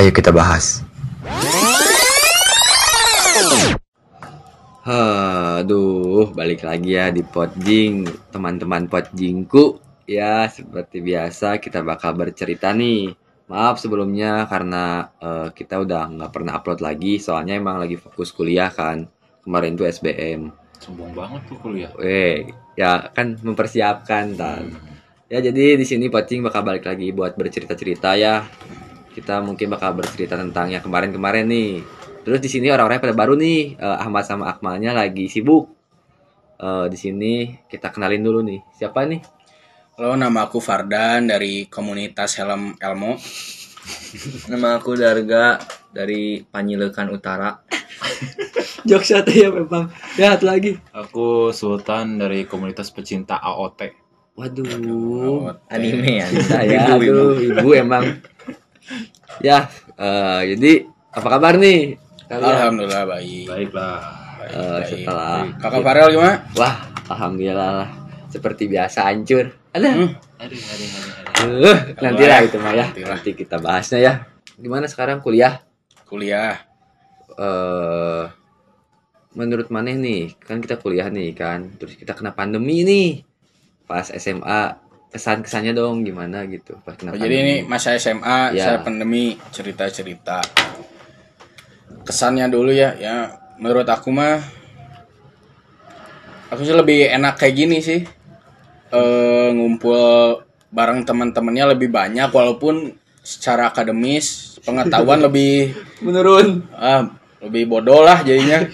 Ayo kita bahas. Aduh, balik lagi ya di Podjing, teman-teman Podjingku. Ya, seperti biasa kita bakal bercerita nih. Maaf sebelumnya karena eh, kita udah nggak pernah upload lagi, soalnya emang lagi fokus kuliah kan. Kemarin tuh SBM. Sombong banget tuh kuliah. Weh, ya kan mempersiapkan tan. Ya jadi di sini Pocing bakal balik lagi buat bercerita-cerita ya. Kita mungkin bakal bercerita tentang yang kemarin-kemarin nih. Terus di sini orang-orangnya pada baru nih. Eh, Ahmad sama Akmalnya lagi sibuk. Eh, di sini kita kenalin dulu nih. Siapa nih? Halo, nama aku Fardan dari komunitas Helm Elmo. Nama aku Darga dari Panyilekan Utara. Satu ya memang. Satu lagi. Aku Sultan dari komunitas pecinta AOT. Waduh. Anime ya. Saya aduh, ibu emang. Ya, eh, jadi apa kabar nih? Kalian? Alhamdulillah baik. Baiklah. Baik, Eh, baik. setelah Kakak Farel gimana? Wah, alhamdulillah lah. Seperti biasa hancur. Ada. Hmm. Aduh, aduh, aduh, aduh. Uh, nanti lah itu mah ya. Nantilah. Nanti kita bahasnya ya. Gimana sekarang kuliah? Kuliah. Eh menurut Maneh nih, kan kita kuliah nih kan. Terus kita kena pandemi nih. Pas SMA, kesan-kesannya dong gimana gitu pas kena Oh, jadi ini masa SMA, Ya. saya pandemi, cerita-cerita. Kesannya dulu ya, ya menurut aku mah aku sih lebih enak kayak gini sih. Eh ngumpul bareng teman-temannya lebih banyak walaupun secara akademis pengetahuan lebih menurun. ah lebih bodoh lah jadinya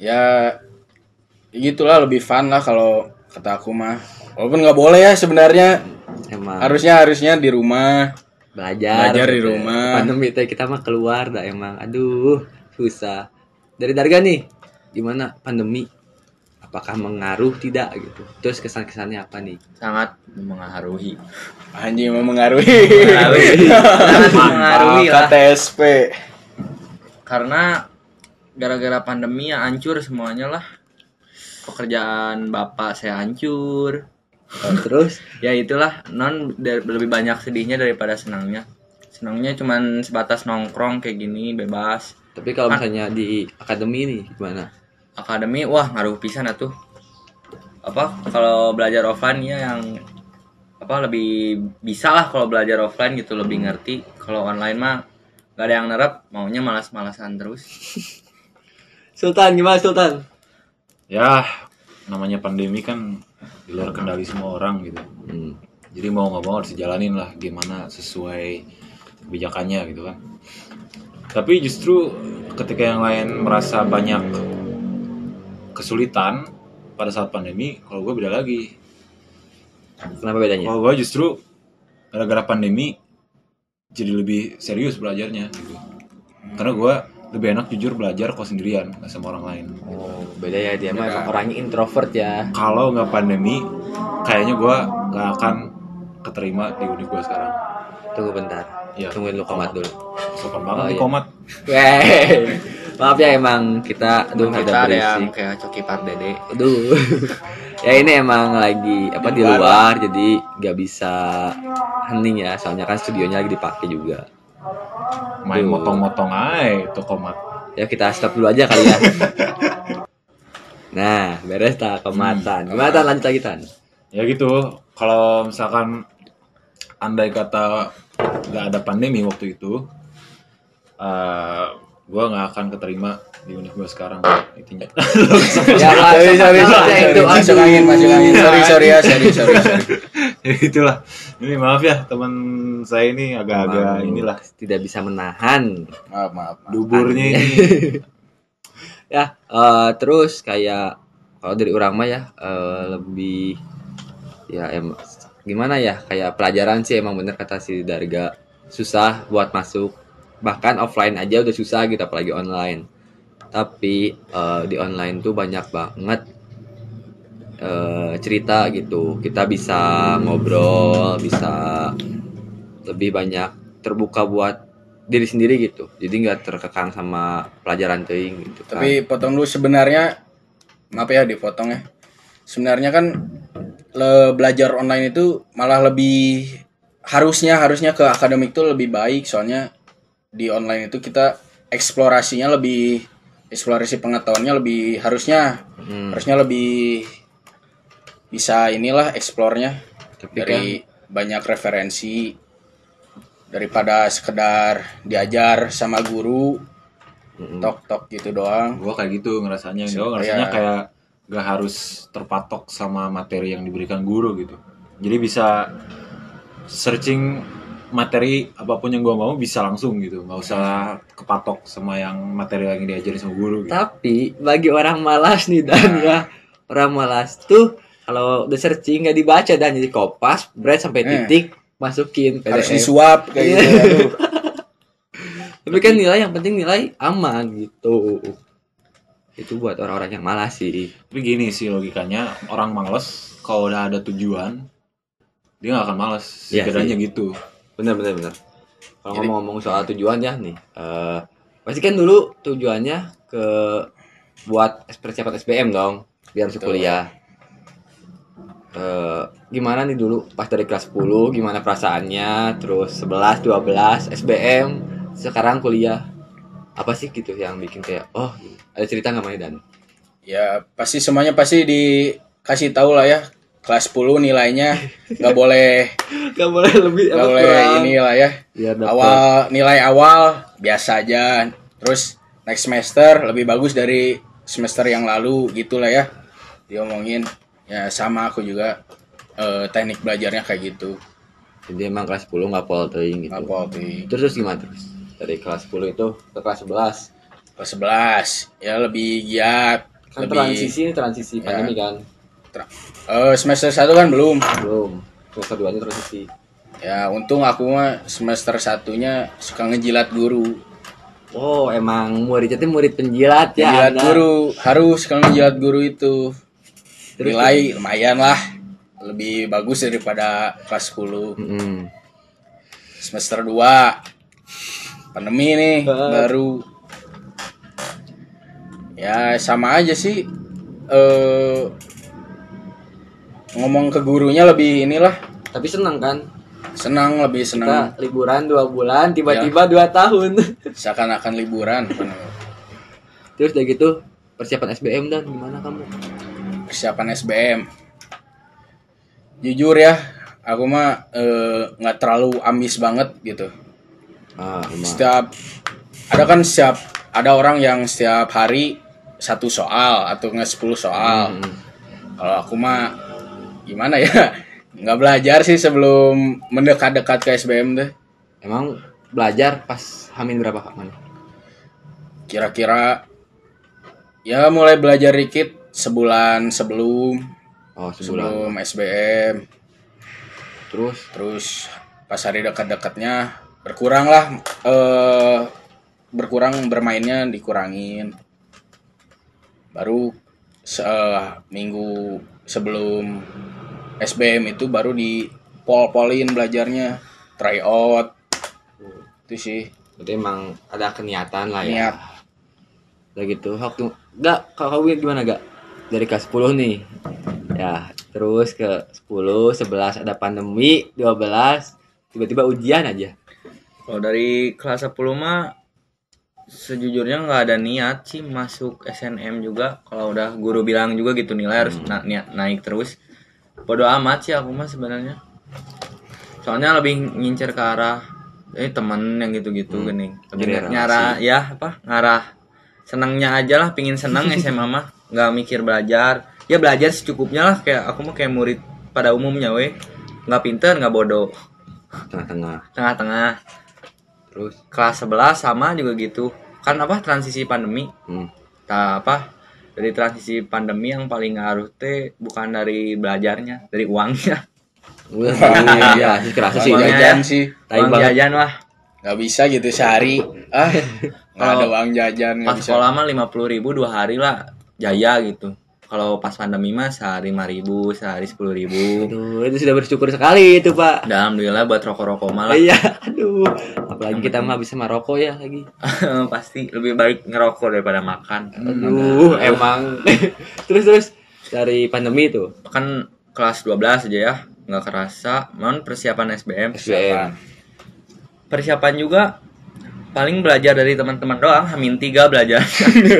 ya gitulah lebih fun lah kalau kata aku mah walaupun nggak boleh ya sebenarnya Emang harusnya harusnya di rumah belajar Belajar di gitu. rumah. pandemi teh kita mah keluar dah emang aduh susah dari Darga nih gimana pandemi apakah mengaruh tidak gitu terus kesan-kesannya apa nih Sangat mengaruhi. anjing mau mengaruhi Sangat mengaruhi lah. KTSP Karena gara-gara pandemi ya hancur semuanya lah. Pekerjaan bapak saya hancur. Oh, terus Ya itulah non lebih banyak sedihnya daripada senangnya. Senangnya cuman sebatas nongkrong kayak gini bebas. tapi kalau misalnya di akademi nih gimana Akademi wah ngaruh pisan atuh. Apa kalau belajar offline ya yang apa lebih bisa lah kalau belajar offline gitu lebih ngerti. Kalau online mah gak ada yang nerap, maunya malas-malasan terus. Sultan gimana Sultan Ya, namanya pandemi kan di luar kendali semua orang gitu. Hmm. Jadi mau nggak mau harus dijalanin lah gimana sesuai kebijakannya gitu kan. Tapi justru ketika yang lain merasa banyak kesulitan pada saat pandemi, kalau gue beda lagi. kenapa bedanya Kalau gue justru gara-gara pandemi jadi lebih serius belajarnya gitu. Karena gue lebih enak jujur belajar kok sendirian nggak sama orang lain. oh beda ya dia mah emang orangnya introvert ya Kalau nggak pandemi, kayaknya gue nggak akan keterima di univ gue sekarang. tunggu bentar Iya. tungguin lu komat dulu Sopan banget Oh, di iya. komat. Weh, maaf ya emang kita aduh kita ada yang kayak Coki Pardede. aduh ya ini emang lagi apa di luar jadi nggak bisa hening ya soalnya kan studionya lagi dipakai juga Main motong-motong aja itu komat. ya kita stop dulu aja kali ya. Nah beres tak kematan. Gimana Tan? lanjut lagi tan. Ya gitu. Kalau misalkan andai kata nggak ada pandemi waktu itu, eh gue nggak akan keterima di univ gue sekarang. Intinya. ya sorry sorry sorry itu masuk angin masuk angin. Sorry sorry ya sorry sorry sorry ya itulah. Ini maaf ya teman saya ini agak-agak inilah tidak bisa menahan maaf maaf, maaf. duburnya ini. ya eh, terus kayak kalau dari orang mah ya eh, lebih ya em gimana ya kayak pelajaran sih emang bener kata si Darga susah buat masuk bahkan offline aja udah susah gitu apalagi online tapi eh, di online tuh banyak banget eh, cerita gitu kita bisa ngobrol bisa lebih banyak terbuka buat diri sendiri gitu jadi nggak terkekang sama pelajaran teing gitu kan. tapi potong dulu sebenarnya maaf ya dipotong ya sebenarnya kan le, belajar online itu malah lebih harusnya harusnya ke akademik tuh lebih baik soalnya di online itu kita eksplorasinya lebih eksplorasi pengetahuannya lebih harusnya Hmm. harusnya lebih bisa inilah eksplornya Tapi dari banyak referensi daripada sekedar diajar sama guru tok tok gitu doang Gua kayak gitu ngerasanya. Gua ngerasanya iya. kayak gak harus terpatok sama materi yang diberikan guru gitu. Jadi bisa searching materi apa pun yang gua mau bisa langsung gitu. nggak usah kepatok sama yang materi yang diajarin sama guru gitu. Tapi bagi orang malas nih dan ya orang malas tuh kalau udah searching nggak dibaca dan jadi kopas, bread sampai Eh. titik masukin harus PDF. disuap kayak gitu aduh. Tapi kan nilai yang penting nilai aman gitu. Itu buat orang-orang yang malas sih. Tapi gini sih logikanya orang males kalau udah ada tujuan dia nggak akan. Iya Setidaknya gitu. Bener bener bener. Kalau ngomong-ngomong soal tujuannya nih, eh pasti kan dulu tujuannya ke buat persiapan SBM dong, biar masuk kuliah. Eh gimana nih dulu pas dari kelas 10 gimana perasaannya, terus 11, 12 SBM, sekarang kuliah. Apa sih gitu yang bikin kayak oh ada cerita nggak Mai dan? ya pasti semuanya pasti dikasih tahu lah ya. Kelas 10 nilainya nggak boleh Gak boleh lebih nggak boleh inilah ya. Biar dapet. awal nilai awal biasa aja. Terus next semester lebih bagus dari semester yang lalu gitulah ya. Diomongin ya sama aku juga eh, teknik belajarnya kayak gitu. Jadi emang kelas 10 nggak poltering gitu. nggak polting Terus, terus gimana terus? Dari kelas 10 itu ke kelas 11 kelas 11 ya lebih giat kan lebih transisi ini transisi Ya. pandemi kan? Tra- eh, semester 1 kan belum. Belum. Semester 2 nya transisi. Ya untung aku mah semester satunya suka ngejilat guru. Oh emang muridnya itu murid penjilat ya Ngejilat Anda. guru. Harus kalau ngejilat guru itu nilai lumayan lah. Lebih bagus daripada kelas 10 Mm-mm. semester 2 pandemi nih Ah. baru. Ya sama aja sih. Eh ngomong ke gurunya lebih inilah. Tapi senang kan? Senang lebih kita senang liburan dua bulan Ya. tiba-tiba dua tahun. Seakan-akan liburan. Terus udah gitu persiapan SBM dan gimana kamu persiapan SBM jujur ya aku mah eh, nggak terlalu ambis banget gitu. Ah emang. setiap ada kan setiap ada orang yang setiap hari satu soal atau nggak 10 soal. Mm-mm. kalau aku mah gimana ya nggak belajar sih sebelum mendekat-dekat ke SBM deh. Emang belajar pas hamil berapa kak kira-kira ya mulai belajar dikit sebulan sebelum oh sebulan. sebelum SBM terus? Terus pas hari dekat-dekatnya berkurang lah eh berkurang bermainnya dikurangin. Baru se- eh, minggu sebelum SBM itu baru di pol-polin belajarnya try out. Itu sih. Berarti emang ada keniatan lah ya? Niat. udah gitu waktu enggak kalau kamu gimana gak dari kelas 10 nih ya terus ke 10 11 ada pandemi 12 tiba-tiba ujian aja Kalau dari kelas 10 mah sejujurnya nggak ada niat sih masuk SNM juga. Kalau udah guru bilang juga gitu nilai harus na- niat naik terus. Bodo amat sih aku mah sebenarnya. Soalnya lebih ngincer ke arah ini temen yang gitu-gitu Hmm. gini. Lebih Generasi. nyara ya apa ngarah senangnya aja lah pingin senang SMA mah. Nggak mikir belajar. Ya belajar secukupnya lah kayak aku mah kayak murid pada umumnya weh. Nggak pinter nggak bodoh. Tengah-tengah. Tengah-tengah. Terus? Kelas 11 sama juga gitu. Kan apa transisi pandemi? Hmm. tak apa dari transisi pandemi yang paling ngaruh teh bukan dari belajarnya dari uangnya. Iya sih kerasa sih jajan ya. sih Tai uang banget. jajan wah nggak bisa gitu sehari. Ah nggak ada uang jajan pas bisa. sekolah mah lima puluh ribu dua hari lah jaya gitu. Kalau pas pandemi mah sehari lima ribu sehari sepuluh ribu. Aduh, itu sudah bersyukur sekali itu pak. Dan alhamdulillah buat rokok-rokok malah iya aduh. Apalagi kita mah bisa merokok ya lagi. Pasti lebih baik ngerokok daripada makan. Aduh emang. Terus terus. Dari pandemi itu? Kan kelas 12 aja ya nggak kerasa. Non persiapan SBM SBM. persiapan juga paling belajar dari teman-teman doang hamin tiga belajar.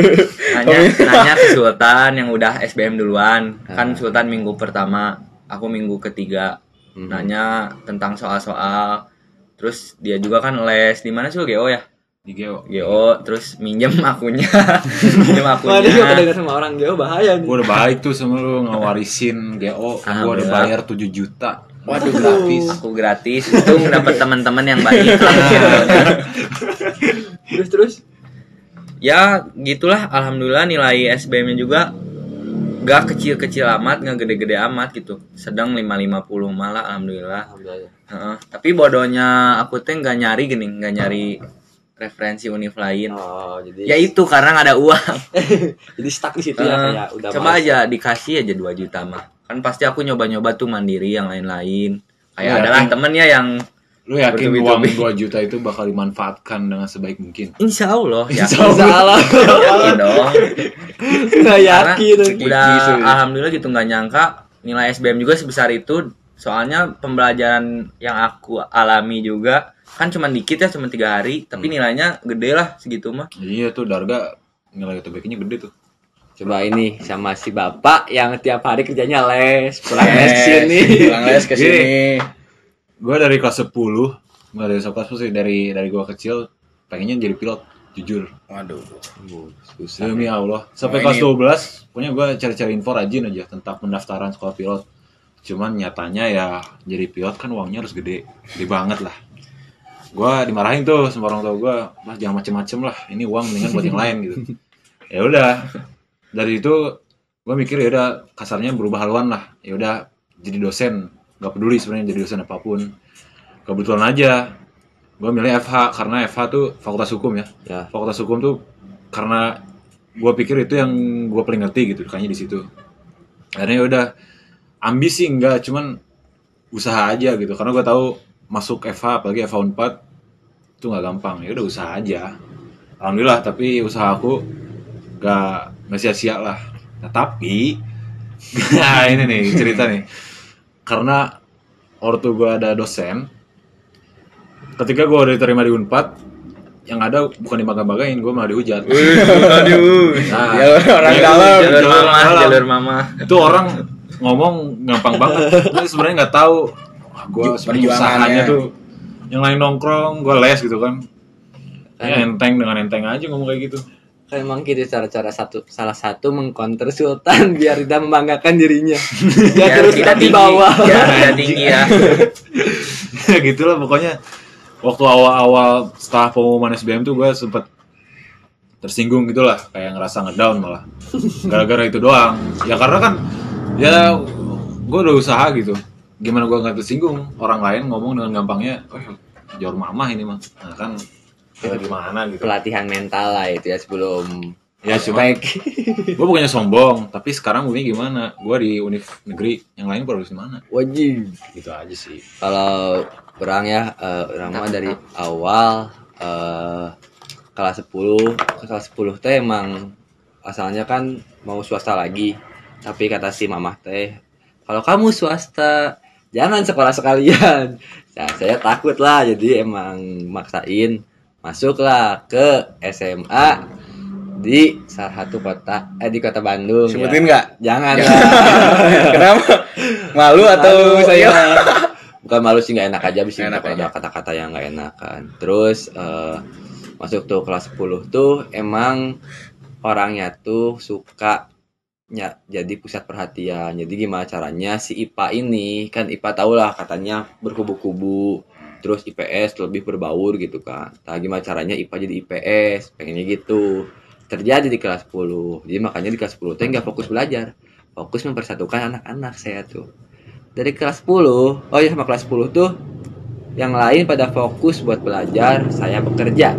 Nanya nanya ke Sultan yang udah SBM duluan. Kan Sultan minggu pertama aku minggu ketiga. Mhm. nanya tentang soal-soal. Terus dia juga kan les. Di mana sih lo GO ya? Di Geo GO terus minjem akunnya minjem Wah, dia kedengar sama orang jauh bahaya nih. gue udah baik tuh sama lu ngawarisin Geo gue udah bayar 7 juta Waduh gratis. Aku gratis. Itu dapat teman-teman yang baik. Terus terus. ya gitulah. Alhamdulillah nilai SBM-nya juga gak kecil-kecil amat gak gede-gede amat gitu. Sedang 550 malah alhamdulillah. Alhamdulillah. Heeh. tapi bodohnya aku teh nggak nyari gini nggak nyari referensi univ lain. Oh, jadi ya itu karena nggak ada uang. Jadi stuck di situ ya Eh, kayak udah coba males. aja dikasih aja 2 juta mah kan pasti aku nyoba-nyoba tuh mandiri yang lain-lain. Kayak Ya, adalah temennya yang lu yakin uang 2 juta itu bakal dimanfaatkan dengan sebaik mungkin? Insya Allah. Ya Salah. yakin dong. Nggak yakin. udah Gitu ya. alhamdulillah gitu nggak nyangka nilai SBM juga sebesar itu. Soalnya pembelajaran yang aku alami juga kan cuma dikit ya cuma tiga hari. Tapi nilainya gede lah segitu mah. Iya tuh Darga nilai UTBK-nya gede tuh Coba ini sama si bapak yang tiap hari kerjanya les, pulang les Les, sini. pulang les ke sini gue dari kelas 10 nggak dari kelas 10 sih dari dari gue kecil pengennya jadi pilot jujur. Waduh. Susah. demi Allah. Sampai Oh, kelas ini- 12 pokoknya gue cari-cari info rajin aja tentang pendaftaran sekolah pilot. Cuman nyatanya ya jadi pilot kan uangnya harus gede gede banget lah. Gue dimarahin tuh sama orang tua gue lah jangan macem-macem lah ini uang mendingan buat yang lain gitu. Ya udah dari itu gue mikir ya udah kasarnya berubah haluan lah. Ya udah jadi dosen. Nggak peduli sebenarnya jadi dosen apa pun. Kebetulan aja gue milih FH karena FH tuh fakultas hukum ya. Ya. fakultas hukum tuh karena gue pikir itu yang gue paling ngerti gitu kayaknya di situ. Akhirnya ya udah ambisi enggak cuman usaha aja gitu. Karena gue tahu masuk FH apalagi FH 4 itu nggak gampang. Ya udah usaha aja. Alhamdulillah tapi usaha aku gak nggak sia-sia lah. Nah, tapi nah ini nih cerita nih. Karena ortu gue ada dosen ketika gue udah diterima di Unpad yang ada bukan dibangga-banggain gue malah dihujat. Aduh nah, Ya, orang ya, dalam. jalur mama jalur mama. Itu orang ngomong gampang banget. Tapi sebenarnya nggak tahu. Gue sebenarnya usahanya tuh yang lain nongkrong gue les gitu kan. Ya enteng dengan enteng aja ngomong kayak gitu Kan emang gitu cara-cara satu salah satu mengcounter Sultan biar tidak membanggakan dirinya. Dia Biar terus tidak di bawah. tidak tinggi ya. Ya gitulah pokoknya waktu awal-awal setelah pengumuman SBM tuh gue sempet tersinggung gitulah kayak ngerasa ngedown malah. Gara-gara itu doang. Ya karena kan ya gue udah usaha gitu. Gimana gue nggak tersinggung? Orang lain ngomong dengan gampangnya oh jor mamah ini mah nah kan ya gimana gitu Pelatihan mental lah itu ya sebelum ya cuma baik. gue bukannya sombong tapi sekarang gue gimana gue di univ negeri yang lain gue harus di mana Wajib. gitu aja sih Kalau orang ya, eh, orang mah dari awal eh kelas 10 ke kelas 10 teh emang asalnya kan mau swasta lagi. Tapi kata si mamah teh, kalau kamu swasta jangan sekolah sekalian. Nah, saya takut lah jadi emang maksain masuklah ke SMA di salah satu kota eh di kota Bandung. sebutin ya. nggak? Jangan. Lah. kenapa? Malu atau Malu saya bukan malu sih nggak enak aja bisa enak ada kata-kata yang nggak enakan terus eh, masuk tuh kelas 10 tuh emang orangnya tuh suka nya jadi pusat perhatian. Jadi gimana caranya si IPA ini kan IPA tau lah katanya berkubu-kubu terus IPS lebih berbaur gitu kan. Nah gimana caranya IPA jadi IPS pengennya gitu. Terjadi di kelas 10 jadi makanya di kelas 10 tuh nggak fokus belajar. Fokus mempersatukan anak-anak saya tuh. Dari kelas 10 oh ya sama kelas 10 tuh yang lain pada fokus buat belajar saya bekerja.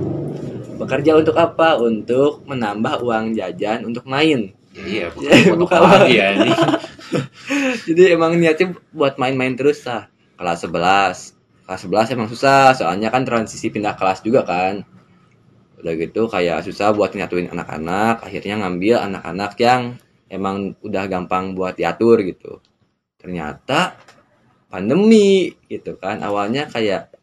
Bekerja untuk apa? Untuk menambah uang jajan untuk main. Iya bukan- bukan lagi ya jadi emang niatnya buat main-main terus lah. Kelas 11 kelas 11 emang susah soalnya kan transisi pindah kelas juga kan. Udah gitu kayak susah buat nyatuin anak-anak akhirnya ngambil anak-anak yang emang udah gampang buat diatur gitu. Ternyata pandemi gitu kan awalnya kayak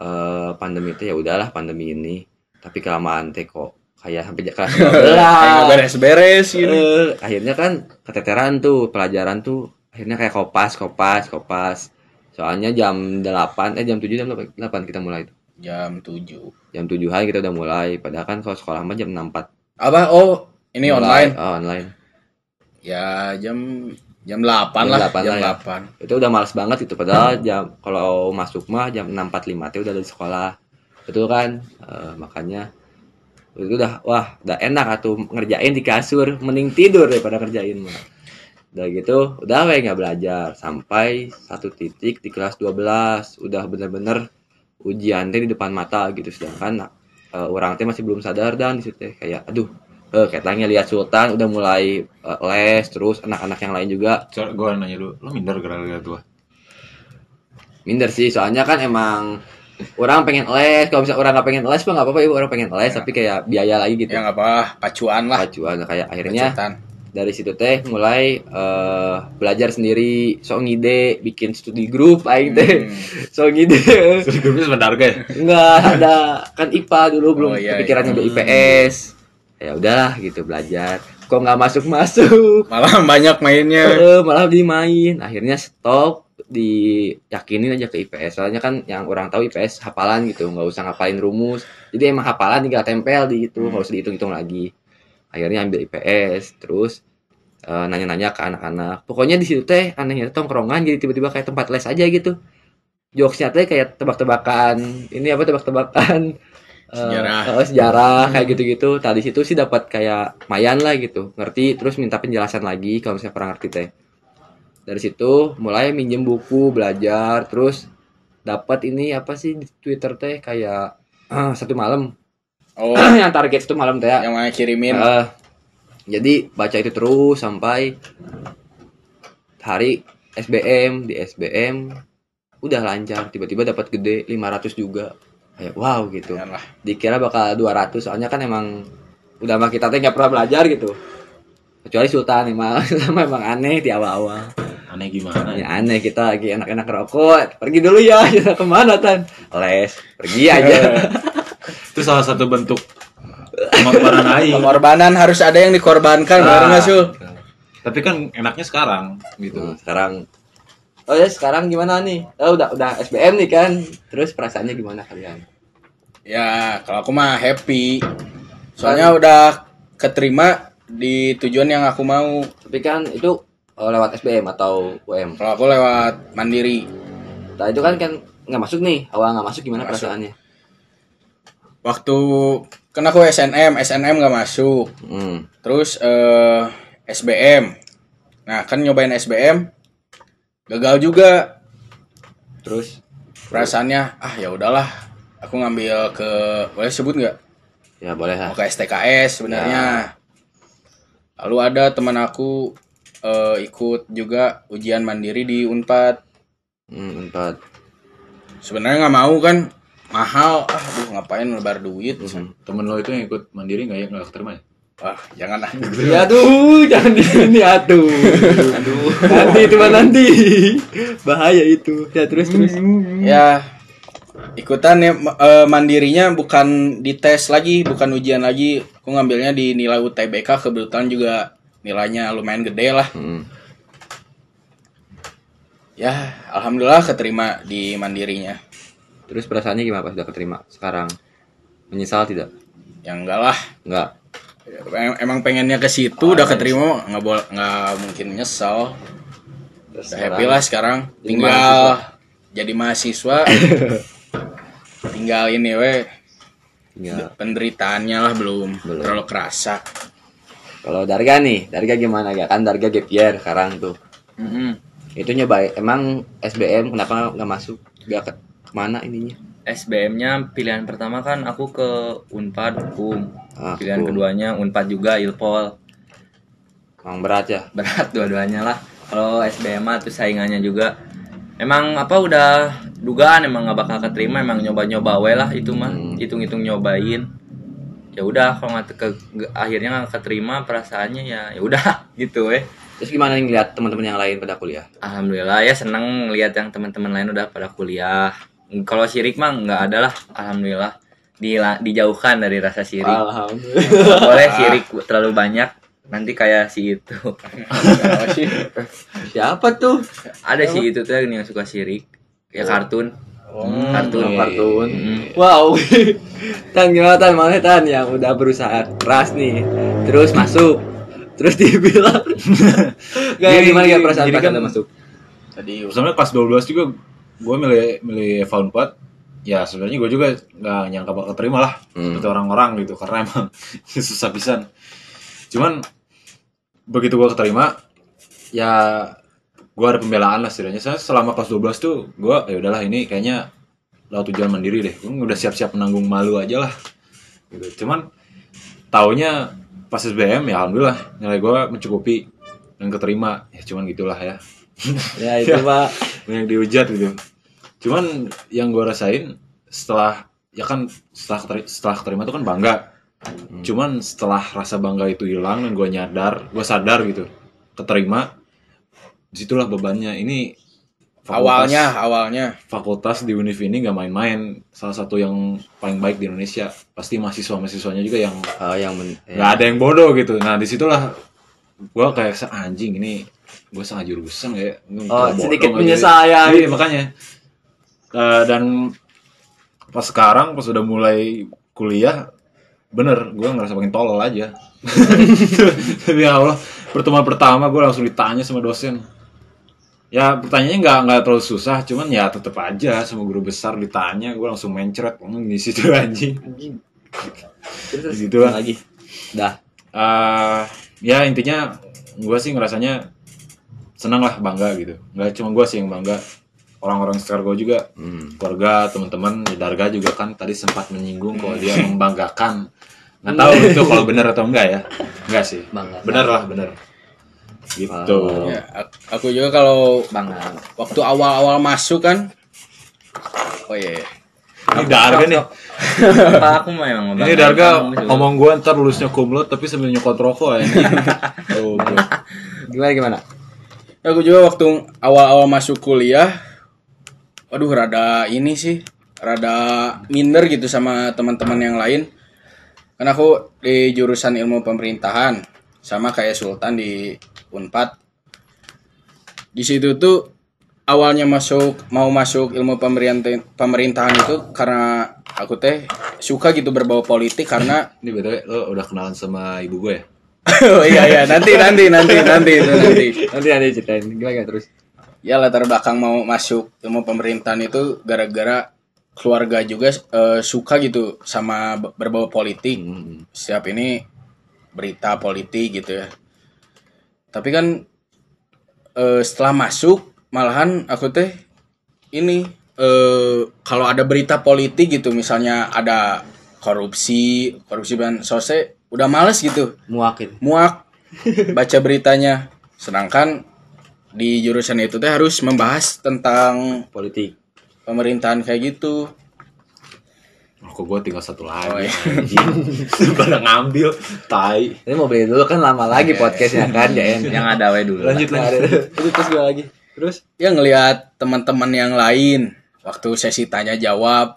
eh pandemi itu ya udahlah pandemi ini. Tapi kelamaan teh kok kayak sampai kelas 12 Kayak nggak beres-beres gitu. Eh, akhirnya kan keteteran tuh pelajaran tuh akhirnya kayak kopas kopas kopas soalnya jam 8 eh jam 7 jam 8 kita mulai tuh Jam 7. jam 7 kita udah mulai padahal kan kalau sekolah mah jam 64 Apa? Oh, ini online. oh, online Ya jam jam 8 Jam lah, 8 jam lah ya. 8. itu udah males banget itu padahal jam kalau masuk mah jam 6.45 teh udah dari sekolah betul kan Eh, makanya itu udah wah udah enak atuh ngerjain di kasur mending tidur daripada ngerjain mah udah gitu udah we nggak belajar. Sampai satu titik di kelas 12 udah bener-bener ujian teh di depan mata gitu. Sedangkan eh, orang teh masih belum sadar dan di situ teh. Kayak aduh eh katanya lihat Sultan udah mulai eh, les terus anak-anak yang lain juga. Coba gue nanya dulu, lo minder gara-gara tua? minder sih soalnya kan emang orang pengen les. Kalau misalnya orang nggak pengen les mah nggak apa-apa ibu. Orang pengen les tapi kayak biaya lagi gitu. Ya nggak apa, pacuan lah. pacuan kayak akhirnya Pacutan. Dari situ teh mulai eh, belajar sendiri so ngide bikin studi grup aing teh. Hmm. so ngide. Terus grupnya sebentar ya? nggak ada kan IPA dulu belum Oh, iya, kepikiran iya. juga IPS. Ya udahlah gitu belajar. Kok nggak masuk masuk Malah banyak mainnya. Eh, malah dimain. Akhirnya stop diyakinin aja ke IPS. Soalnya kan yang orang tahu IPS hafalan gitu nggak usah ngapalin rumus. Jadi emang hafalan tinggal tempel di itu nggak usah dihitung-hitung lagi akhirnya ambil IPS terus eh, nanya-nanya ke anak-anak. Pokoknya di situ teh anehnya tongkrongan jadi tiba-tiba kayak tempat les aja gitu. Jokesnya teh kayak tebak-tebakan ini apa tebak-tebakan eh, Sejarah. eh, sejarah kayak gitu-gitu. Tadi situ sih dapat kayak mayan lah gitu. Ngerti terus minta penjelasan lagi kalau misalnya kurang ngerti teh. Dari situ mulai minjem buku belajar terus dapat ini apa sih di Twitter teh kayak ah, satu malam Oh, yang target satu malam teh ya. yang mana kirimin. Eh, jadi baca itu terus sampai hari SBM di SBM udah lancar. Tiba-tiba dapat gede 500 juga. Kayak wow gitu. Jangan lah. dikira bakal 200 soalnya kan emang udah mah kita teh nggak pernah belajar gitu. Kecuali Sultan emang sama emang aneh di awal-awal. Aneh gimana? Ya? ya aneh kita lagi enak-enak rokok. Pergi dulu ya kita ke mana tan? Les pergi aja Itu salah satu bentuk pengorbanan aing. Pengorbanan harus ada yang dikorbankan, benar nggak Sul? Tapi kan enaknya sekarang gitu. Tuh, sekarang oh ya sekarang gimana nih oh, udah udah SBM nih kan terus perasaannya gimana kalian Ya, kalau aku mah happy. Soalnya udah keterima di tujuan yang aku mau. tapi kan itu oh, lewat SBM atau UM Kalau aku lewat mandiri. nah itu kan kan nggak masuk nih awal nggak masuk gimana masuk. perasaannya Waktu kan aku SNM, SNM nggak masuk. hmm. Terus eh SBM. Nah, kan nyobain SBM gagal juga. terus Perasaannya ah ya udahlah. Aku ngambil ke boleh sebut nggak? ya boleh lah Mau ke STKS sebenarnya. Lalu ada teman aku eh, ikut juga ujian mandiri di Unpad. hmm, empat Sebenarnya nggak mau kan mahal. Ah, aduh ngapain lebar duit. Hmm. Temen lo itu yang ikut mandiri nggak ya nggak keterima ya? Wah, janganlah. ya aduh jangan di sini aduh aduh nanti itu mah nanti bahaya itu ya terus terus ya ikutan ya eh, mandirinya bukan dites lagi, bukan ujian lagi. Aku ngambilnya di nilai UTBK kebetulan juga nilainya lumayan gede lah. Hmm. Ya, alhamdulillah keterima di mandirinya. Terus perasaannya gimana pas udah keterima sekarang menyesal tidak Ya enggak lah. nggak Em- Emang pengennya ke situ udah keterima nggak boleh nggak mungkin nyesel. Terus Udah happy lah sekarang. Tinggal jadi mahasiswa. tinggal ini we tinggal penderitaannya lah belum, Belum. terlalu kerasa. Kalau Darga nih, Darga gimana gak? Kan Darga gap year sekarang tuh. Itu nyoba emang SBM kenapa nggak masuk? Gak ke ke mana ininya? SBM-nya pilihan pertama kan aku ke Unpad hukum. Ah, Pilihan hukum. keduanya Unpad juga Ilpol. Emang berat ya. Berat dua-duanya lah. Kalau SBM mah tuh saingannya juga. Emang apa udah dugaan emang nggak bakal keterima emang nyoba-nyoba we lah itu mah Hmm. hitung-hitung nyobain ya udah kalau nggak ke, akhirnya nggak keterima perasaannya ya ya udah gitu weh Terus gimana nih ngeliat teman-teman yang lain pada kuliah? Alhamdulillah ya seneng lihat yang teman-teman lain udah pada kuliah. Kalau sirik mah nggak ada lah, alhamdulillah. Dila- dijauhkan dari rasa sirik. Alhamdulillah. Boleh sirik terlalu banyak, nanti kayak si itu. Siapa tuh? Ada si itu tuh yang suka sirik, ya kartun. kartun. Oh, kartun. Hmm. Wow. tan gimana tan mana tan yang udah berusaha keras nih. Terus masuk. Terus dibilang. Gak gimana ya perasaan pas kan- masuk? Tadi sebenarnya pas 12 juga gue milih milih Eva 4 ya sebenarnya gue juga nggak nyangka bakal terima lah Hmm. seperti orang-orang gitu karena emang susah pisan. Cuman begitu gue keterima ya gue ada pembelaan lah setidaknya. Saya selama kelas 12 tuh gue ya udahlah ini kayaknya lewat tujuan mandiri deh. Gue udah siap-siap menanggung malu aja lah. Gitu. Cuman taunya pas SBM ya alhamdulillah nilai gue mencukupi dan keterima. Ya cuman gitulah ya. Ya itu pak. banyak dihujat gitu cuman yang gue rasain setelah ya kan setelah keteri- setelah keterima itu kan bangga. Cuman setelah rasa bangga itu hilang dan gue nyadar gue sadar gitu keterima di situlah bebannya. Ini fakultas- awalnya awalnya. fakultas di Univ ini nggak main-main. Salah satu yang paling baik di Indonesia. Pasti mahasiswa mahasiswanya juga yang Oh, yang nggak ada yang bodoh gitu. Nah di situlah gue kayak "Se- anjing ini gue sangat jurusan kayak Oh, sedikit menyesal ya. iya makanya Eh, dan pas sekarang pas udah mulai kuliah bener gue ngerasa makin tolol aja tapi ya Allah pertemuan pertama gue langsung ditanya sama dosen ya pertanyaannya nggak nggak terlalu susah cuman ya tetep aja sama guru besar ditanya gue langsung mencret "Hmm, di situ anjing Gitu lah. gimana lagi. Dah. eh ya intinya gue sih ngerasanya senang lah bangga gitu nggak cuma gue sih yang bangga orang-orang sekitar gue juga Hmm. keluarga teman-teman ya Darga juga kan tadi sempat menyinggung kalau dia membanggakan nggak tahu itu kalau benar atau enggak ya enggak sih Bangga. benar lah benar gitu Oh. ya ak- aku juga kalau Bangga. waktu awal-awal masuk kan oh iya iya. ini Darga nih Pak aku mah emang ini ngebanggain Darga ngomong gue ntar lulusnya kumlot tapi sambil nyokot rokok ya oh. Gimana gimana? aku juga waktu awal-awal masuk kuliah waduh rada ini sih rada minder gitu sama teman-teman yang lain. Karena aku di jurusan ilmu pemerintahan sama kayak Sultan di Unpad. Di situ tuh awalnya masuk mau masuk ilmu pemerintahan pemerintahan itu karena aku teh suka gitu berbau politik karena ini btw lo udah kenalan sama ibu gue ya? Oh iya iya nanti nanti nanti nanti nanti. Nanti ada ceritain gimana terus. Ya latar belakang mau masuk ilmu pemerintahan itu gara-gara keluarga juga eh, suka gitu sama be- berbau politik Hmm. setiap ini berita politik gitu ya tapi kan eh, setelah masuk malahan aku teh ini eh, kalau ada berita politik gitu misalnya ada korupsi korupsi dan sose udah males gitu Muak itu. muak baca beritanya sedangkan di jurusan itu teh harus membahas tentang Politik. pemerintahan kayak gitu Rokok gue tinggal satu Oh, lagi. iya. anjing. Pada ngambil, tai. Ini mau beli dulu kan lama lagi podcastnya kan ya yang ada we dulu. Lanjut Nah, lanjut. Terus gua lagi. Terus ya ngelihat teman-teman yang lain waktu sesi tanya jawab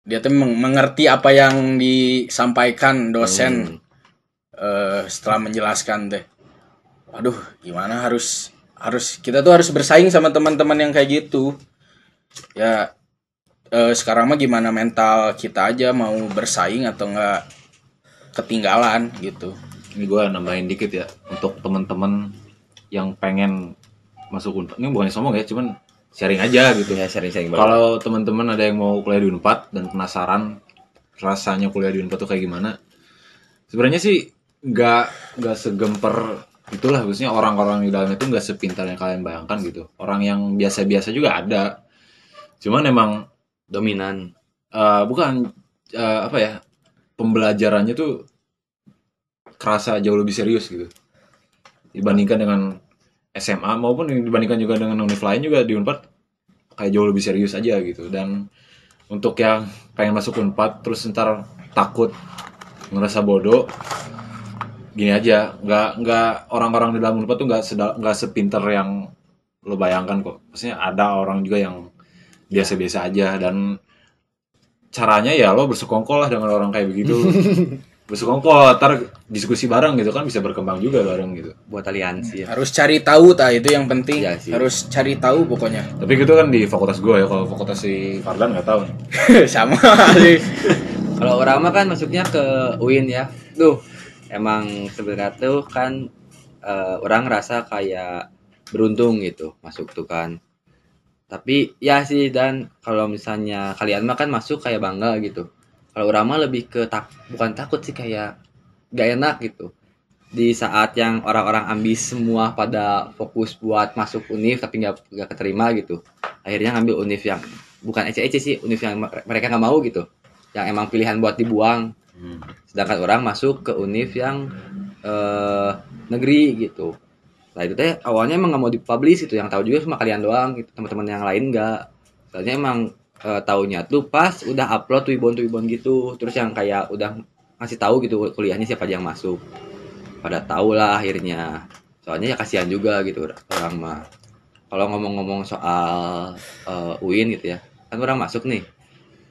dia tuh meng- mengerti apa yang disampaikan dosen eh, setelah menjelaskan teh waduh gimana harus harus kita tuh harus bersaing sama teman-teman yang kayak gitu ya eh, sekarang mah gimana mental kita aja mau bersaing atau enggak ketinggalan gitu Ini gue nambahin dikit ya untuk teman-teman yang pengen masuk Unpad. Ini bukan sombong ya, cuman sharing aja gitu. ya sering-sering banget. Kalau teman-teman ada yang mau kuliah di Unpad dan penasaran rasanya kuliah di Unpad tuh kayak gimana? Sebenarnya sih nggak nggak segemper itulah khususnya orang-orang di dalam itu nggak sepintar yang kalian bayangkan gitu. Orang yang biasa-biasa juga ada. Cuman emang dominan. eh, bukan eh, apa ya pembelajarannya tuh kerasa jauh lebih serius gitu dibandingkan dengan SMA maupun dibandingkan juga dengan univ lain juga di Unpad kayak jauh lebih serius aja gitu dan untuk yang pengen masuk Unpad terus ntar takut ngerasa bodoh gini aja nggak nggak orang-orang di dalam Unpad tuh nggak nggak sepinter yang lo bayangkan kok. Maksudnya ada orang juga yang biasa-biasa aja dan caranya ya lo bersekongkol lah dengan orang kayak begitu. Bersekongkol ntar diskusi bareng gitu kan bisa berkembang juga bareng gitu. Buat aliansi. Ya harus cari tahu ta itu yang penting. Iya sih. harus cari tahu pokoknya. Tapi gitu kan di fakultas gue ya kalau fakultas si Fardan nggak tahu nih. Sama. Sih Kalau orang mah kan masuknya ke UIN ya. Tuh, emang sebenarnya tuh kan eh, orang ngerasa kayak beruntung gitu masuk tuh kan. Tapi ya sih dan kalau misalnya kalian mah kan masuk kayak bangga gitu. Kalau orang mah lebih ke tak bukan takut sih kayak gak enak gitu. Di saat yang orang-orang ambis semua pada fokus buat masuk univ tapi nggak nggak keterima gitu. Akhirnya ngambil univ yang bukan ece-ece sih, univ yang mereka nggak mau gitu yang emang pilihan buat dibuang sedangkan orang masuk ke univ yang eh, negeri gitu. Nah itu teh awalnya emang nggak mau dipublish gitu yang tahu juga cuma kalian doang gitu teman-teman yang lain nggak. Soalnya emang eh, taunya tuh pas udah upload tuibon tuibon gitu terus yang kayak udah ngasih tahu gitu kuliahnya siapa aja yang masuk. Pada tahu lah akhirnya. Soalnya ya kasihan juga gitu orang mah. Kalau ngomong-ngomong soal eh, UIN gitu ya kan orang masuk nih.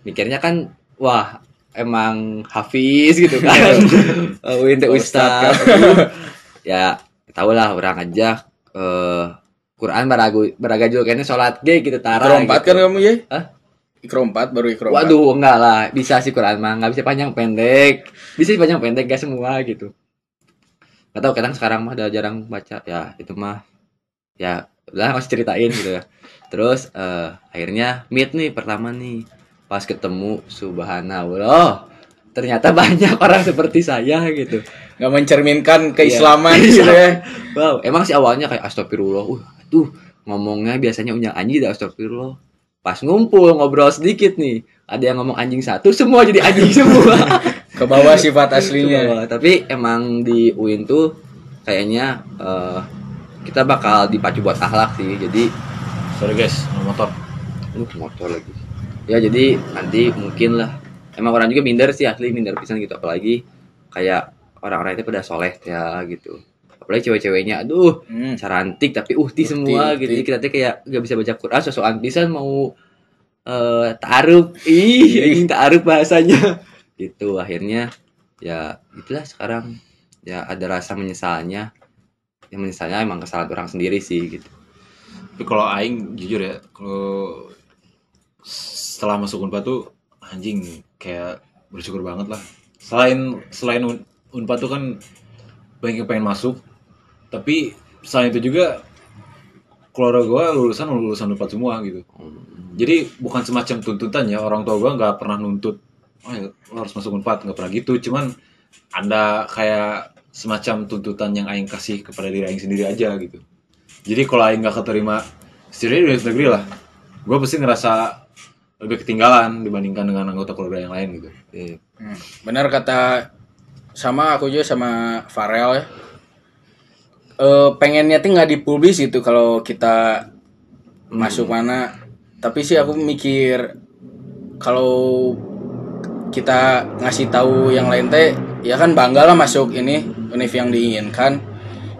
Mikirnya kan wah emang hafiz gitu kan Eh, UIN teh ustaz ya tau lah orang aja eh Quran baragu baraga juga kayaknya sholat ge gitu tara ikro empat gitu. kan kamu ya Hah? ikro empat baru ikro empat Waduh, enggak lah. Bisa sih Quran mah, enggak bisa panjang pendek. Bisa sih panjang pendek gak semua gitu. Gak tahu kadang sekarang mah udah jarang baca. Ya, itu mah ya udah masih ceritain gitu ya. Terus eh akhirnya meet nih pertama nih. Pas ketemu subhanallah. Ternyata banyak orang seperti saya gitu. nggak mencerminkan keislaman Iya. gitu ya Wow, emang sih awalnya kayak astagfirullah. Uh, tuh ngomongnya biasanya unyang anjing dah astagfirullah. Pas ngumpul ngobrol sedikit nih, ada yang ngomong anjing satu, semua jadi anjing semua. ke bawah sifat aslinya. Tapi emang di UIN tuh kayaknya eh, kita bakal dipacu buat akhlak sih. Jadi, sorry guys motor uh, motor lagi. Ya jadi nanti mungkin lah. Emang orang juga minder sih asli minder pisan gitu apalagi kayak orang-orang itu pada soleh ya gitu. Apalagi cewek-ceweknya, aduh Hmm. cantik tapi uhti Uhti, semua uhti. gitu jadi kita tuh kayak gak bisa baca Quran sosokan pisan mau eh ta'aruf ih ingin ta'aruf bahasanya gitu akhirnya ya itulah sekarang ya ada rasa menyesalnya yang menyesalnya emang kesalahan orang sendiri sih gitu tapi kalau aing jujur ya kalau setelah masuk unpad tuh anjing kayak bersyukur banget lah. Selain selain Un- unpad tuh kan banyak yang pengen masuk tapi selain itu juga keluarga gue lulusan lulusan unpad semua gitu. Jadi bukan semacam tuntutan ya orang tua gue nggak pernah nuntut oh ya, lo harus masuk unpad. Nggak pernah gitu. Cuman ada kayak semacam tuntutan yang aing kasih kepada diri aing sendiri aja gitu. Jadi kalau aing nggak keterima setidaknya di negeri lah gue pasti ngerasa lebih ketinggalan dibandingkan dengan anggota keluarga yang lain gitu. Eh, Hmm. benar kata sama aku juga sama Farel ya. Eh pengennya tuh nggak dipublis gitu kalau kita masuk mana. Tapi sih aku mikir kalau kita ngasih tahu yang lain teh ya kan bangga lah masuk ini univ yang diinginkan.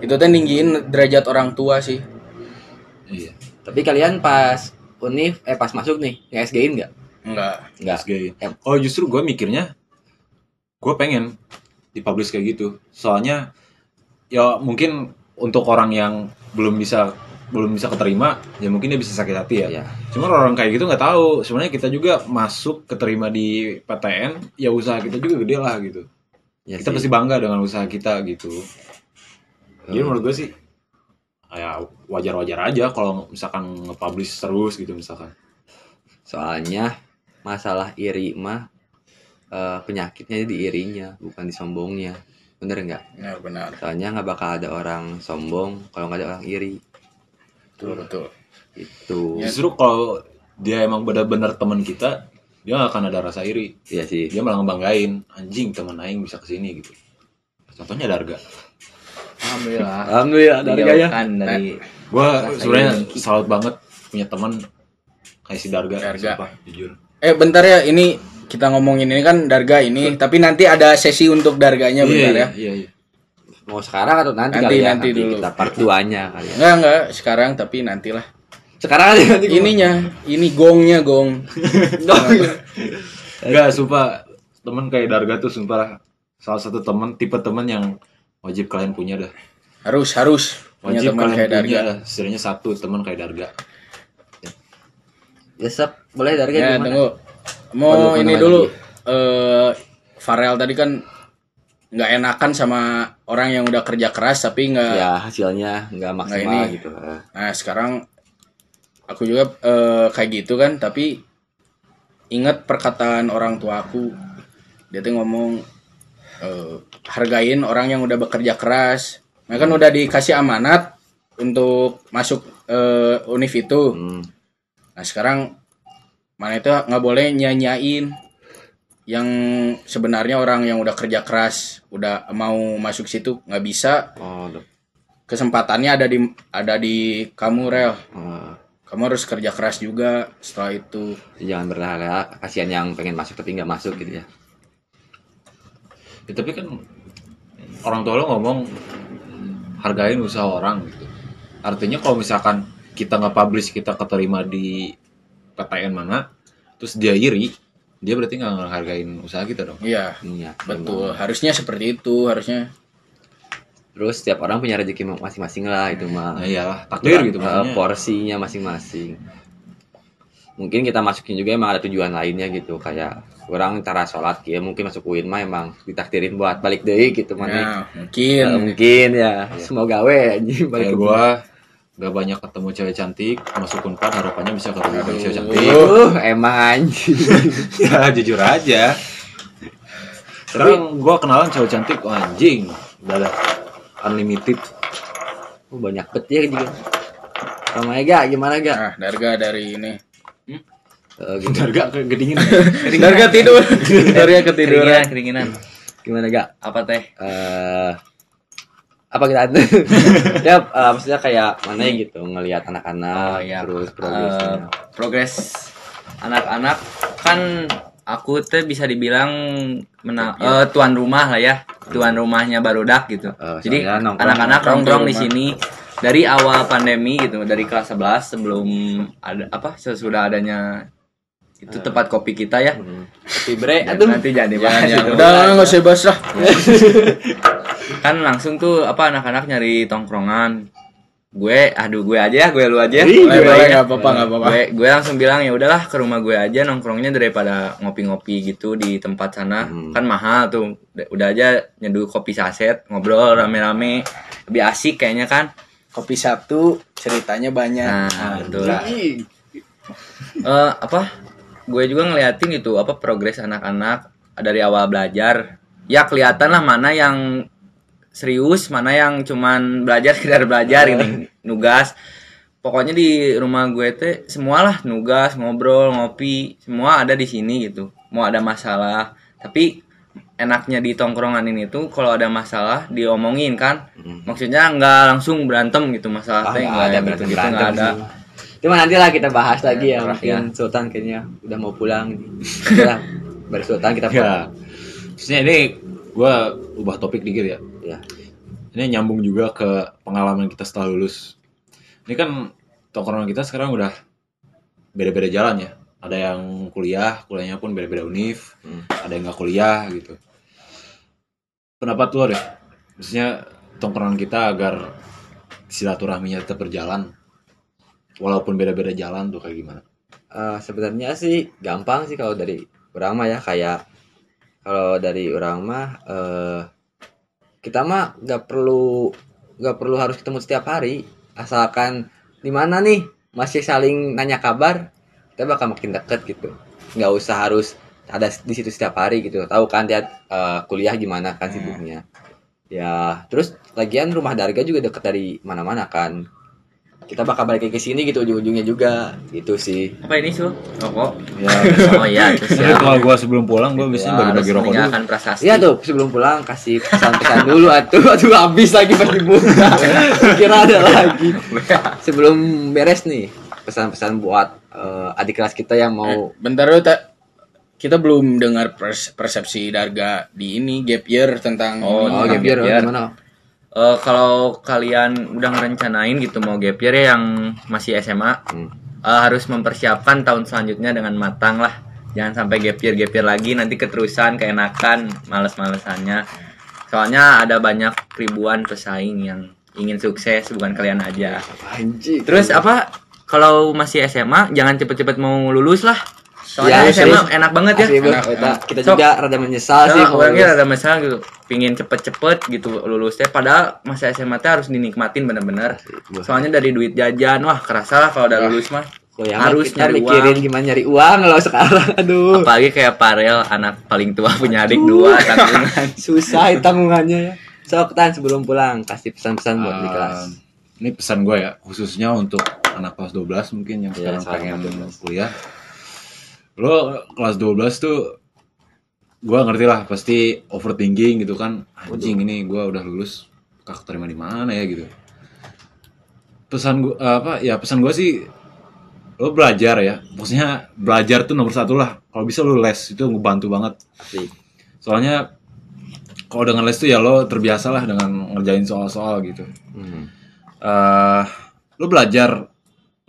Itu teh ninggiin derajat orang tua sih. Iya. Tapi kalian pas univ eh pas masuk nih nge SG-in nggak enggak nggak SG. Em- kalau justru gue mikirnya gue pengen dipublish kayak gitu soalnya ya mungkin untuk orang yang belum bisa belum bisa keterima ya mungkin dia bisa sakit hati ya ya Cuman orang kayak gitu nggak tahu. Sebenarnya kita juga masuk keterima di PTN, ya usaha kita juga gede lah gitu. ya kita sih. pasti bangga dengan usaha kita gitu. Jadi Hmm. menurut gue sih, ya wajar-wajar aja kalau misalkan nge-publish terus gitu misalkan. soalnya masalah iri mah eh, penyakitnya di irinya bukan di sombongnya bener nggak benar benar soalnya nggak bakal ada orang sombong kalau nggak ada orang iri betul betul itu Justru kalau dia emang benar-benar teman kita, dia gak akan ada rasa iri. iya sih Dia malah ngebanggain, anjing teman aing bisa ke sini gitu. Contohnya Darga. Alhamdulillah. alhamdulillah dari gaya Dijauhkan dari Gue Rasa sebenarnya salut banget punya teman kayak si Darga. Darga. sumpah, jujur. eh bentar ya ini kita ngomongin ini kan darga ini tapi nanti ada sesi untuk darganya bentar ya Iya, iya. mau sekarang atau nanti, Nanti, kali ya nanti dulu. kita part 2 nya kali ya. Enggak enggak sekarang tapi nantilah. sekarang aja nanti Ininya, ini gongnya gong. Enggak, sumpah temen kayak Darga tuh sumpah salah satu temen tipe temen yang wajib kalian punya dah. Harus harus punya Wajib teman kalian kayak punya Darga. dah. Setidaknya satu temen kayak Darga. ya Sep. boleh dari Ya, gimana tunggu. Mau Waduh, ini dulu. Eh Farel tadi kan nggak enakan sama orang yang udah kerja keras tapi nggak. ya hasilnya nggak maksimal ini. gitu Nah sekarang aku juga eh, kayak gitu kan tapi ingat perkataan orang tua aku dia tuh ngomong eh, hargain orang yang udah bekerja keras. Nah kan udah dikasih amanat untuk masuk eh, univ itu. Hmm. Nah sekarang mana itu nggak boleh nyanyain yang sebenarnya orang yang udah kerja keras udah mau masuk situ nggak bisa oh kesempatannya ada di ada di kamu rel Eh, kamu harus kerja keras juga setelah itu jangan berharap kasihan yang pengen masuk tapi nggak masuk gitu ya Ya, tapi kan orang tua lo ngomong hargain usaha orang gitu. Artinya kalau misalkan kita nggak publish kita keterima di PTN mana, terus dia iri, dia berarti nggak ngehargain usaha kita dong. iya Iya, betul harusnya seperti itu harusnya Terus setiap orang punya rezeki masing-masing lah itu mah. Nah, iyalah takdir gitu Eh, maksudnya. porsinya masing-masing. Mungkin kita masukin juga emang ada tujuan lainnya gitu kayak orang cara sholat ya mungkin masuk UIN mah emang ditakdirin buat balik deh gitu mana. nah mungkin Eh, mungkin ya. Semoga we anjing balik gua gak banyak ketemu cewek cantik, masuk Unpad harapannya bisa ketemu cewek cantik. Uh, emang anjing. ya jujur aja. Sekarang gua kenalan cewek cantik, oh, anjing, udah ada unlimited. Oh, banyak bet ya juga. Sama Ega gimana ga? nah darga dari ini Eh, gitu. Harga kedingin. darga tidur darga ketiduran Keringinan, keringinan. Gimana ga? Apa teh? eh apa kita ya eh, maksudnya kayak mana ya gitu ngelihat anak-anak Oh iya. terus Eh, progresnya progres anak-anak kan aku teh bisa dibilang mena- eh, tuan rumah lah ya. Tuan rumahnya barudak gitu. Eh, Jadi anak-anak nongkrong di sini dari awal pandemi gitu, dari kelas 11 sebelum ada apa sesudah adanya itu tempat kopi kita ya. Hmm. Tapi bre aduh. nanti jadi ya, bahas ya, itu. udah nggak usah bahas lah. Kan langsung tuh apa anak-anak nyari tongkrongan. Gue aduh gue aja ya gue lu aja. Ih, boleh nggak apa-apa nggak apa-apa. Gue gue langsung bilang ya udahlah ke rumah gue aja nongkrongnya daripada ngopi-ngopi gitu di tempat sana. Hmm. kan mahal tuh. Udah- aja nyeduh kopi saset ngobrol rame-rame. Lebih asik kayaknya kan. Kopi satu ceritanya banyak. Nah betul. Ih, Eh, apa gue juga ngeliatin gitu apa progres anak-anak dari awal belajar. Ya kelihatan lah mana yang serius mana yang cuman belajar sekedar belajar ini nugas. Pokoknya di rumah gue teh semualah nugas ngobrol ngopi semua ada di sini gitu. Mau ada masalah. Tapi enaknya di tongkrongan ini tuh kalau ada masalah diomongin kan. Maksudnya nggak langsung berantem gitu masalah ah, teh nggak ada gitu berantem gitu berantem ada. Cuma nanti lah kita bahas lagi ya, mungkin Sultan kayaknya udah mau pulang. Udah, baru Sultan kita ya. pulang. Maksudnya ini gua ubah topik dikit ya. Ya. Ini nyambung juga ke pengalaman kita setelah lulus. Ini kan tongkrongan kita sekarang udah beda-beda jalan ya. Ada yang kuliah, kuliahnya pun beda-beda univ, Hmm. ada yang nggak kuliah gitu. Pendapat lo deh, maksudnya tongkrongan kita agar silaturahminya tetap berjalan, walaupun beda-beda jalan tuh kayak gimana? Eh, sebenarnya sih gampang sih kalau dari orang mah ya kayak kalau dari orang mah eh kita mah nggak perlu nggak perlu harus ketemu setiap hari. Asalkan di mana nih masih saling nanya kabar kita bakal makin deket gitu. Nggak usah harus ada di situ setiap hari gitu. Tahu kan dia eh, kuliah gimana kan sibuknya. Ya terus lagian rumah Darga juga deket dari mana-mana kan kita bakal balik ke sini gitu ujung-ujungnya juga gitu sih apa ini sul rokok Ya, oh iya itu Tapi siap kalau gua sebelum pulang gua biasanya Ya, bagi-bagi rokok dulu. prasasti Iya tuh sebelum pulang kasih pesan-pesan dulu atuh atuh habis lagi pas dibuka. Kira ada lagi. Sebelum beres nih pesan-pesan buat eh, adik kelas kita yang mau bentar dulu tak kita belum dengar pers- persepsi Darga di ini gap year tentang Oh, oh, gap year gap year. gimana? Eh, kalau kalian udah ngerencanain gitu mau gap year ya yang masih SMA Hmm. eh, harus mempersiapkan tahun selanjutnya dengan matang lah. Jangan sampai gap year gap year lagi nanti keterusan keenakan males-malesannya. Soalnya ada banyak ribuan pesaing yang ingin sukses bukan kalian aja. Terus apa kalau masih SMA jangan cepet-cepet mau lulus lah soalnya Ya, SMA serius. enak banget ya. Enak, Kita, enak. kita Sok. juga rada menyesal sih Nah, kalau orangnya lulus. ada masalah gitu pingin cepet-cepet gitu lulusnya padahal masa SMA teh harus dinikmatin bener-bener soalnya dari duit jajan wah kerasa lah kalau udah lulus mah Goyang harus kita nyari mikirin uang gimana nyari uang kalau sekarang. Aduh. apalagi kayak Parel anak paling tua punya adik dua tanggungan Susah tanggungannya ya. Sok tan sebelum pulang kasih pesan-pesan buat di Ah, kelas. Ini pesan gue ya, khususnya untuk anak kelas 12 mungkin yang Iya, sekarang sekarang pengen 12. kuliah. Lo kelas 12 tuh gue ngerti lah pasti overthinking gitu kan. Anjing ini gue udah lulus, kak terima di mana ya gitu. Pesan gue apa ya pesan gue sih lo belajar ya. Maksudnya belajar tuh nomor satu lah. Kalau bisa lo les itu ngebantu banget. Soalnya kalau dengan les tuh ya lo terbiasa lah dengan ngerjain soal-soal gitu Hmm. eh lu belajar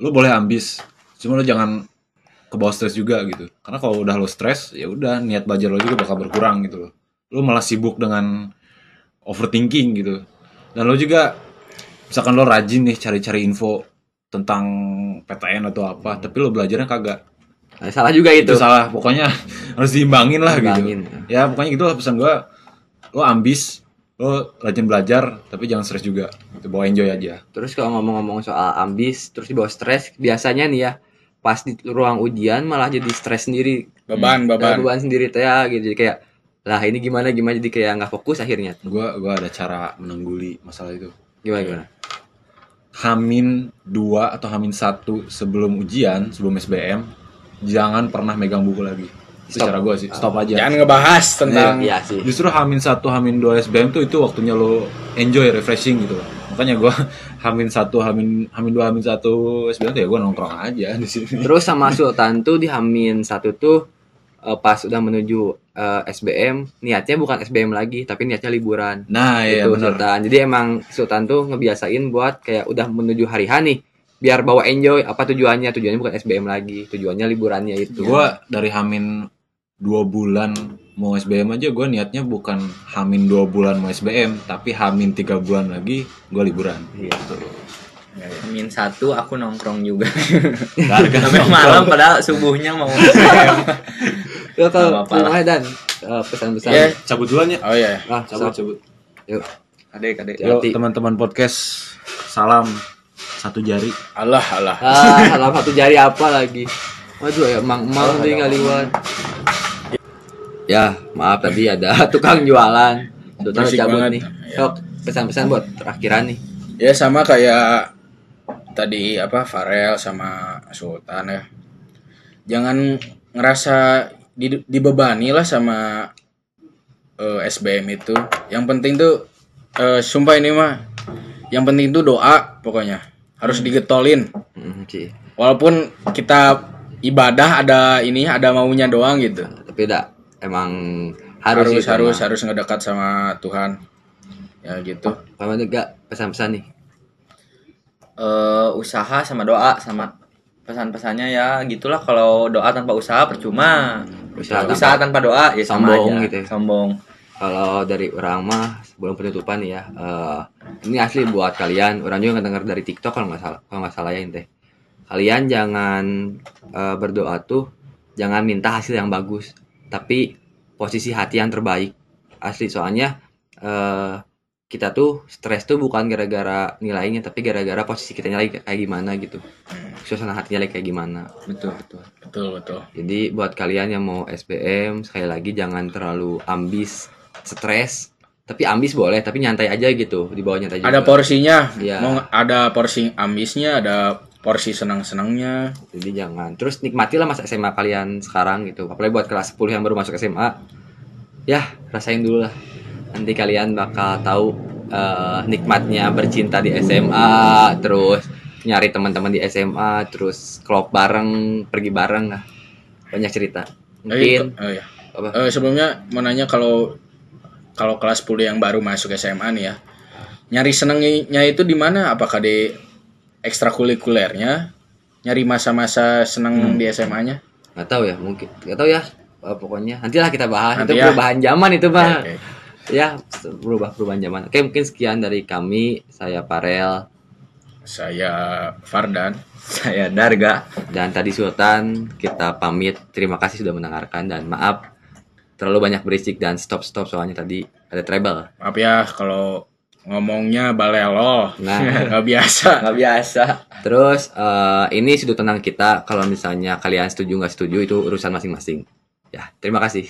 lu boleh ambis cuma lu jangan ke bawah stres juga gitu. Karena kalau udah lo stres ya udah niat belajar lo juga bakal berkurang gitu loh. Lu malah sibuk dengan overthinking gitu. Dan lo juga misalkan lo rajin nih cari-cari info tentang PTN atau apa tapi lo belajarnya kagak. Nah, salah juga itu. itu salah. Pokoknya harus diimbangin lah Diimbangin. gitu ya pokoknya gitu lah pesan gua. Lo ambis lo rajin belajar tapi jangan stres juga. Gitu bawa enjoy aja. Terus kalau ngomong-ngomong soal ambis, terus dibawa stres, biasanya nih ya, pas di ruang ujian malah jadi stres sendiri, beban Ada beban beban sendiri teh ya, gitu. Jadi kayak, lah ini gimana gimana jadi kayak nggak fokus akhirnya. gua gua ada cara menangguli masalah itu Gimana gimana? Hamin dua atau Hamin satu sebelum ujian sebelum SBM jangan pernah megang buku lagi itu Stop. cara gua sih stop aja jangan ngebahas tentang Iya sih. justru Hamin satu Hamin dua SBM tuh itu waktunya lo enjoy refreshing gitu loh makanya gua Hamin satu Hamin Hamin dua Hamin satu tuh ya gua nongkrong aja di sini Terus sama Sultan tuh di Hamin satu tuh eh, pas udah menuju eh, SBM, niatnya bukan SBM lagi, tapi niatnya liburan. nah iya Itu benar Sultan. Jadi emang Sultan tuh ngebiasain buat kayak udah menuju hari H nih, biar bawa enjoy. Apa tujuannya? Tujuannya bukan SBM lagi, tujuannya liburannya itu. gua dari Hamin dua bulan mau SBM aja gua niatnya bukan Hamin dua bulan mau SBM tapi Hamin tiga bulan lagi gua liburan Iya. min satu aku nongkrong juga sampai malam padahal subuhnya mau SBM. Yo kalau rumah dan eh, pesan-pesan. Ya. cabut duluan ya oh iya Ah, cabut so- cabut Yuk. adek adek Yo Hati. teman-teman podcast salam satu jari Allah Allah Ah, salah satu jari apa lagi? Waduh ya, emang emang tuh ngaliwan. Ya, maaf tadi ada tukang jualan. Berisik cabut banget. nih. Ya. Sok, pesan-pesan buat terakhiran nih. ya sama kayak tadi apa Farel sama Sultan ya jangan ngerasa di- dibebani lah sama eh, SBM itu yang penting tuh eh, sumpah ini mah yang penting tuh doa pokoknya harus digetolin Hmm, walaupun kita ibadah ada ini ada maunya doang gitu Tapi udah emang harus harus gitu, harus harus ngedekat sama Tuhan ya gitu Kamu juga pesan-pesan nih. Eh, usaha sama doa sama pesan-pesannya ya gitulah kalau doa tanpa usaha percuma Usaha usaha, tanpa- tanpa doa ya sama Sombong aja gitu ya. sombong Kalau dari orang mah sebelum penutupan nih ya, eh, ini asli buat kalian. Orang juga dengar dari TikTok kalau nggak salah, kalau nggak salah ya teh. Kalian jangan eh, berdoa tuh, jangan minta hasil yang bagus, tapi posisi hati yang terbaik. Asli soalnya eh, kita tuh stres tuh bukan gara-gara nilainya, tapi gara-gara posisi kita lagi kayak gimana gitu. Suasana hatinya lagi kayak gimana. betul betul betul betul Jadi buat kalian yang mau SBM sekali lagi jangan terlalu ambis, stres. Tapi ambis boleh, tapi nyantai aja gitu, di bawah nyantai juga. ada porsinya Iya. mau ada porsi ambisnya ada porsi senang-senangnya Jadi jangan. Terus nikmatilah masa SMA kalian sekarang gitu. Apalagi buat kelas 10 yang baru masuk SMA. Ya, rasain dulu lah. Nanti kalian bakal tahu eh, nikmatnya bercinta di SMA, terus nyari teman-teman di SMA, terus klop bareng, pergi bareng lah. Banyak cerita. Eh, Mungkin oh, iya. apa? Eh, sebelumnya mau nanya kalau kalau kelas 10 yang baru masuk SMA nih ya nyari senengnya itu di mana? Apakah di ekstrakurikulernya? Nyari masa-masa seneng di SMA-nya? nggak tahu ya mungkin nggak tahu ya Eh, pokoknya nantilah kita bahas Nanti itu ya. perubahan zaman itu mah Oke, oke. ya berubah perubahan zaman oke mungkin sekian dari kami saya Parel Saya Fardan. Saya Darga. dan tadi Sultan kita pamit terima kasih sudah mendengarkan dan maaf terlalu banyak berisik dan stop stop soalnya tadi ada treble Maaf ya kalau ngomongnya balelo. Nah. Nggak biasa. Nggak biasa. terus eh, ini sudut tenang kita kalau misalnya kalian setuju nggak setuju itu urusan masing-masing ya terima kasih